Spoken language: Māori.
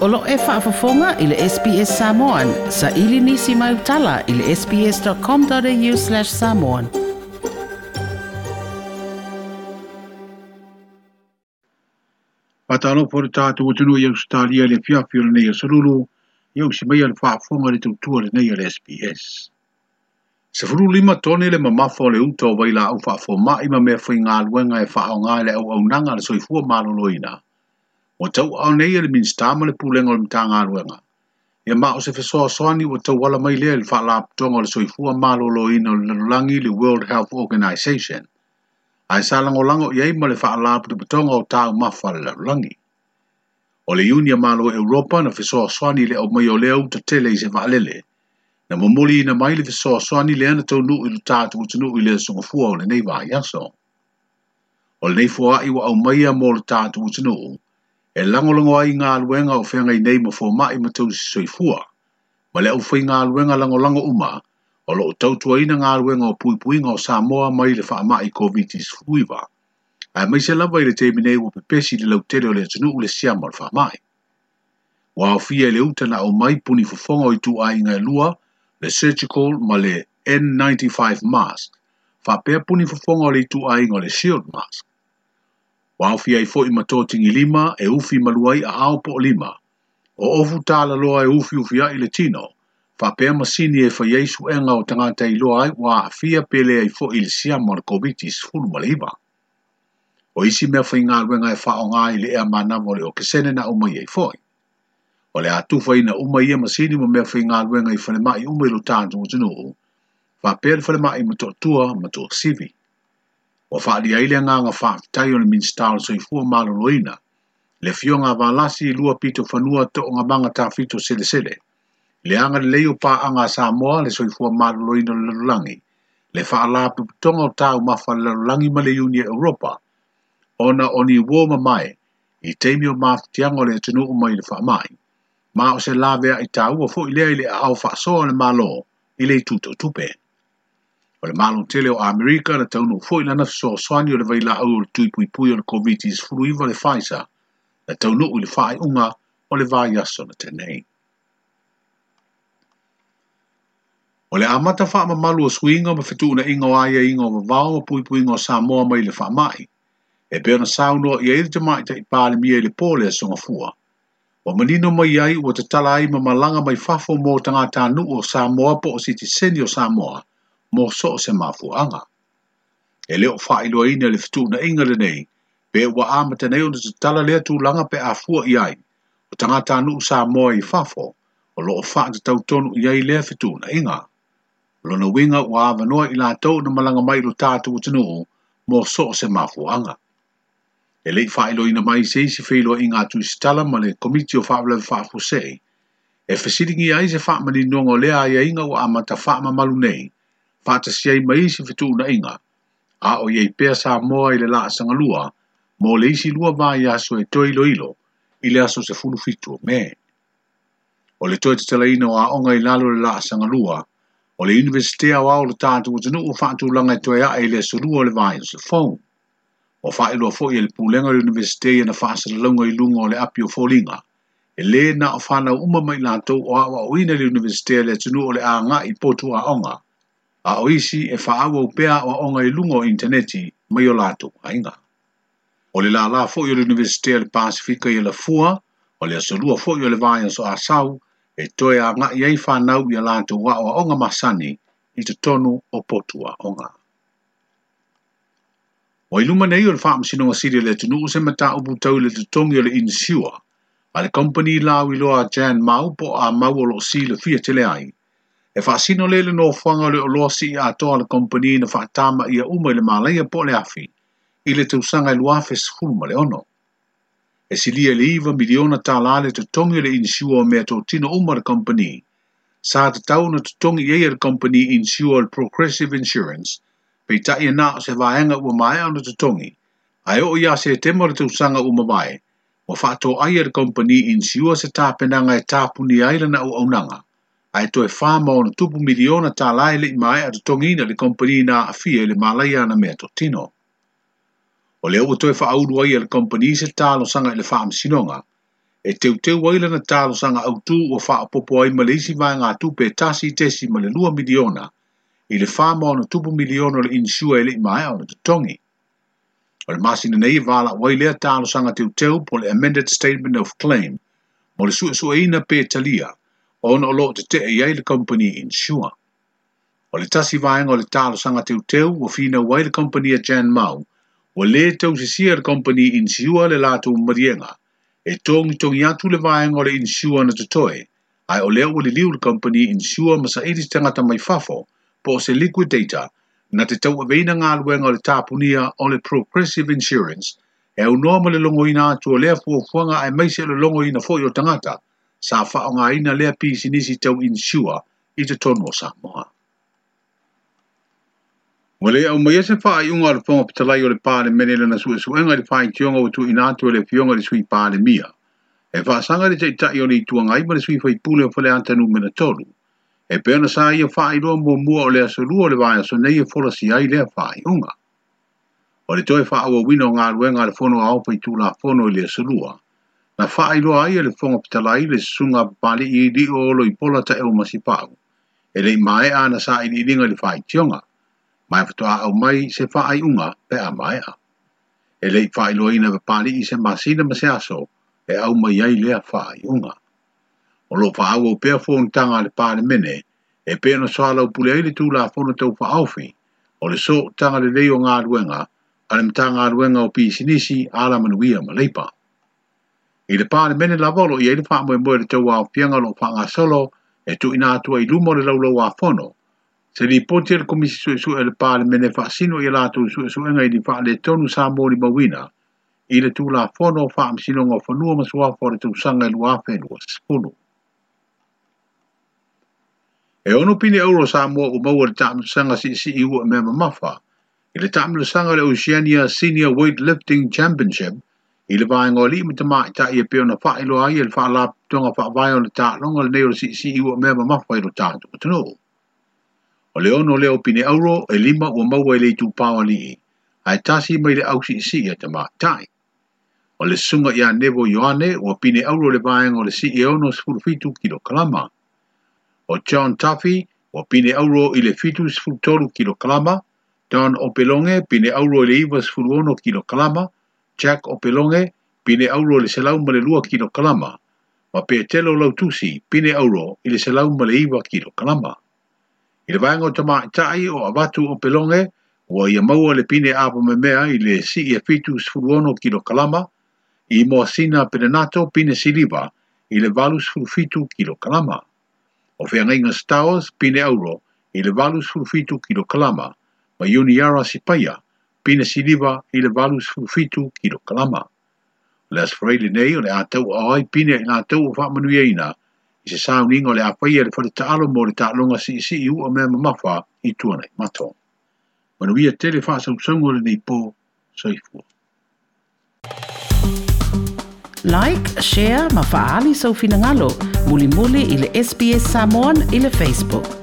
Olo e whaafafonga i le SPS Samoan. Sa ili nisi mai utala i le sps.com.au slash samoan. Patalo for tātou tunu i Australia le fiafi le nei sarulu, i au si mai al whaafonga le tautua le nei al SPS. Se furu lima tone le mamafo le uta o waila au whaafo mai ma mea whainga aluenga e whaonga le au au nanga le soifua maloloina. o tau au nei ele min stama le pulenga le mtanga aluenga. ma o se fesoa soani o tau wala mai lea le whala aptonga le soifua lo ina le lulangi le World Health Organization. Ai sa lango lango iei ma le whala aptonga o tau mawha le lulangi. O le Unia malo Europa na fesoa soani le o mai o leo ta tele i se vaalele. Na mamuli ina mai le fesoa soani lea na tau nuu ilu tātu utunu i le sungafua o le nei vaa yaso. O le nei fua i wa mai a mo le tātu utunu. e lango ai ngā luenga o whenga i nei mo fō mai ma tau si soifua, ma le au whai ngā luenga lango lango uma, o lo o tautua ina ngā luenga o pui pui ngā o Samoa mai le wha mai COVID-19 a ai mai se lawa i le teimi nei wa pepesi le lau tere o le tunu ule siama le wha mai. Wa au fia le utana o mai puni fufonga o i tu ai ngai lua, le surgical ma le N95 mask, wha pe puni fufonga o le tu ai ngai le shield mask wa ofi ai foi ma tōtingi lima e ufi maluai a hao po lima. O ofu tāla loa e ufi ufi ai le tino, fa pēr masini e fa yeisu enga o tangata i loa ai wa afia pele ai fo le sia ma le covid O isi mea fai ngā ruenga e fa o ngā i le ea mana mo le o kesene na umai ai foi. O le atu fai na umai e masini ma mea fai ngā ruenga i fanema i umai lo tāntu o tunuhu, fa pēr fanema i matotua matua sivi wa faali aile nga nga faa tayo na minstal so ifuwa malo loina. Le fio nga valasi lua pito fanua to nga manga ta fito sele sele. Le anga leo pa anga Samoa le so ifuwa malo loina lalulangi. Le faa la putonga o tau mafa lalulangi male yuni Europa. Ona oni uo ma mai, i teimi o maa fitiango le tunu o mai le faa mai. Maa o se lawea i tau o fo ilea i le au faa soa le malo, i le tuto tupe. O le malo tele o Amerika le tauno foi lana fiso o swani o le vaila au le tuipui pui o le COVID-19 furuiva le Pfizer. Le tauno ui le whae unga o le vai aso na tenei. O le amata wha ma malu o suinga ma fetu una inga o aia inga o vavau o pui inga o Samoa mai le wha mai. E pe ona sauno i eiri te mai te i pāle mia i le pōle a songa fua. O manino mai ai o te tala ai ma malanga mai fafo mō tangata nu o Samoa po o siti seni o Samoa – mo so se mafu anga. E leo wha ilo ina le fitu na inga le nei, pe wa ama te neo te tala lea tu langa pe a fua i ai, o tangata anu sa moa i fafo, o loo wha te tau tonu i ai lea fitu na inga. Lo na winga wa ava noa i la tau na malanga mai lo tātu utinu u, so se mafu anga. E lei wha ilo ina mai se isi feilo inga tu isi tala ma le komiti o wha vlewe wha e fesiringi ai se wha mani nongo lea i a inga wa ama ta wha mamalu nei, Fatasiai mai si fitu na inga, a o yei pea sa moa i le la sangalua, mo le isi lua vai aso e toi lo ilo, i le aso se funu fitu me. O le toi te ina o a onga i lalo le la sangalua, o le universitea o au le tātu o tanu o fatu langa e toi a i le lua o le vai o se fong. O fai lua fo i le pulenga le universitea na fasa longa i lunga o le api o folinga, e le na o whanau uma mai o awa o ina le universitea le tenu o le anga i potu a onga, a o e whaau au pea o onga ilungo interneti mai o lātou ainga. O le la la fo i o le Universitea le Pasifika i le fua, o le asolua fo i o le asau, e toi a ngā iei whanau i a wa o onga masani i te tonu o potua onga. O i nei o le wha msino wa siri le tunu se mata upu tau le te tongi o le insiua, a le company lau i loa Jan Mau po a mau o lo si le fia tele ai, E fa sino lele no fanga le lo si a to al company na fa tama ia uma le mala po pole afi, i le tausanga i afes sifuruma le ono. E li le iva miliona la le tongi le insiua me to tino uma le company sa te tau na tongi ia le company insiua le Progressive Insurance, pe ta ia na se vaenga wa mai ana tongi a o ia se mo le tausanga uma mai o fa to ai le company insiua se tāpenanga e ai aila na au aunanga. ae toe fama ona tupu miliona talae leʻi mae atotogiina le kompani na afia i le malaia na mea totino o le ua toe faaulu ai a le kompani se talosaga i le faamasinoga e teuteu ai lana talosaga autū ua faapopo ai ma le isi vaega tupe e tasi tesi ma le 2 miliona i le fama ona tupu miliona o le inisua e leʻi mae ona totogi o le masina nei e valaʻu ai lea talosaga teuteu po le amended statement of claim mo le suʻesuʻeina petalia Ona o loo te te e iei le company insure. O le tasi vaenga o le talo sanga teu teu o fina wai le company a Jan Mau o le tau se sia le company insure le lātou marienga e tongi tongi atu le vaenga o le insure na tutoe ai o leo o le liu le company insure masa iris tangata mai fafo po se liquidator na te tau aveina ngā luenga o le tāpunia o le progressive insurance e unoa ma le longoina atu o lea fuafuanga ai maise le longoina fo i o tangata sa whaonga ina lea pisi nisi tau insua i te tonu o Samoa. Wale au mai ese wha i unga ala whonga pitalai o le pāle mene lana sue suenga li whai tionga watu inātu ele fionga li sui pāle mia. E wha sanga li tei tai o le ituanga ima li sui whai pule o whale antanu mena tolu. E pēna sa ia wha i roa mua mua o le aso lua le wāia so nei e whora si ai lea wha i unga. O le toi wha au a wina o ngā ruenga ala whono a opa i tūla whono i le aso lua. Wale na whaailoa ai e le fonga pitala ai le sunga bali i li o lo i pola ta eo masi pāu. E, e le mai a na sa i li linga le whai tionga, mai fatoa au mai se whaai unga pe a mai a. E le whaailoa ina pāli i se masina ma aso, e au mai ai lea whaai unga. O lo whaau o pia fōn tanga le pāle mene, e pia na soa lau pule ai le tū la fōna tau whaaufi, o le so tanga le leo ngā ruenga, ale mtanga ruenga o pisinisi ala manuia ma leipaa i le pāne mene la volo i eile whaamoe moe le tau au pianga lo whaanga solo e tu ina atua i lumo le laulau a whono. Se li ponti le komisi sui sui e le pāne mene whaasino i lātou sui sui enga i li wha le tonu sā mōri mawina i le tū la whono wha amsino ngā whanua masua whare tau sanga i lua whenu a sifunu. E ono pini euro sā mua u maua le tāmu sanga si si iu a mema mawha i le tāmu le sanga le Oceania Senior Weightlifting Championship – I le vāi ngō lii mita māi tā i e peo na whā ilo ai e le whā tonga whā vāi o le tā longa le neo si si i ua mea ma ma whā ilo tā tuka tano. O le ono leo pine auro e lima ua maua i le tū pāwa lii. Ai tāsi mai le au si si i e te māi tāi. O le sunga i nevo yoane ua pine auro le vāi ngō le si i ono sifuru fitu ki lo kalama. O John Taffy ua pine auro i fitu sifuru tolu ki lo kalama. Don o pelonge pine auro i le iwa sifuru ono ki lo kalama. Jack o pelonge, pine auro le selau ma le lua kino kalama, ma pe telo lau tusi, pine auro i le selau ma le iwa kino kalama. I le vaenga o ma tai o avatu o pelonge, ua ia maua le pine apa me mea i le si e fitu sfuruono kino kalama, i moa sina nato pine siliva i le valus fulufitu kalama. O whiangeinga stars pine auro i le valus fulufitu kalama, ma iuni yara sipaia, pina siliva i le valu sfufitu ki lo kalama. Le asfraile nei o le atau a oi pina i atau o wha manuia e ina i se sauninga o le apaia e le whare taalo mo le taalonga si isi i ua mea mamawha i tuana i mato. Manuia e tele wha sa usungo le nei pō, soifua. Like, share, mafaali sa so ufinangalo, muli muli i le SBS Samoan i le Facebook.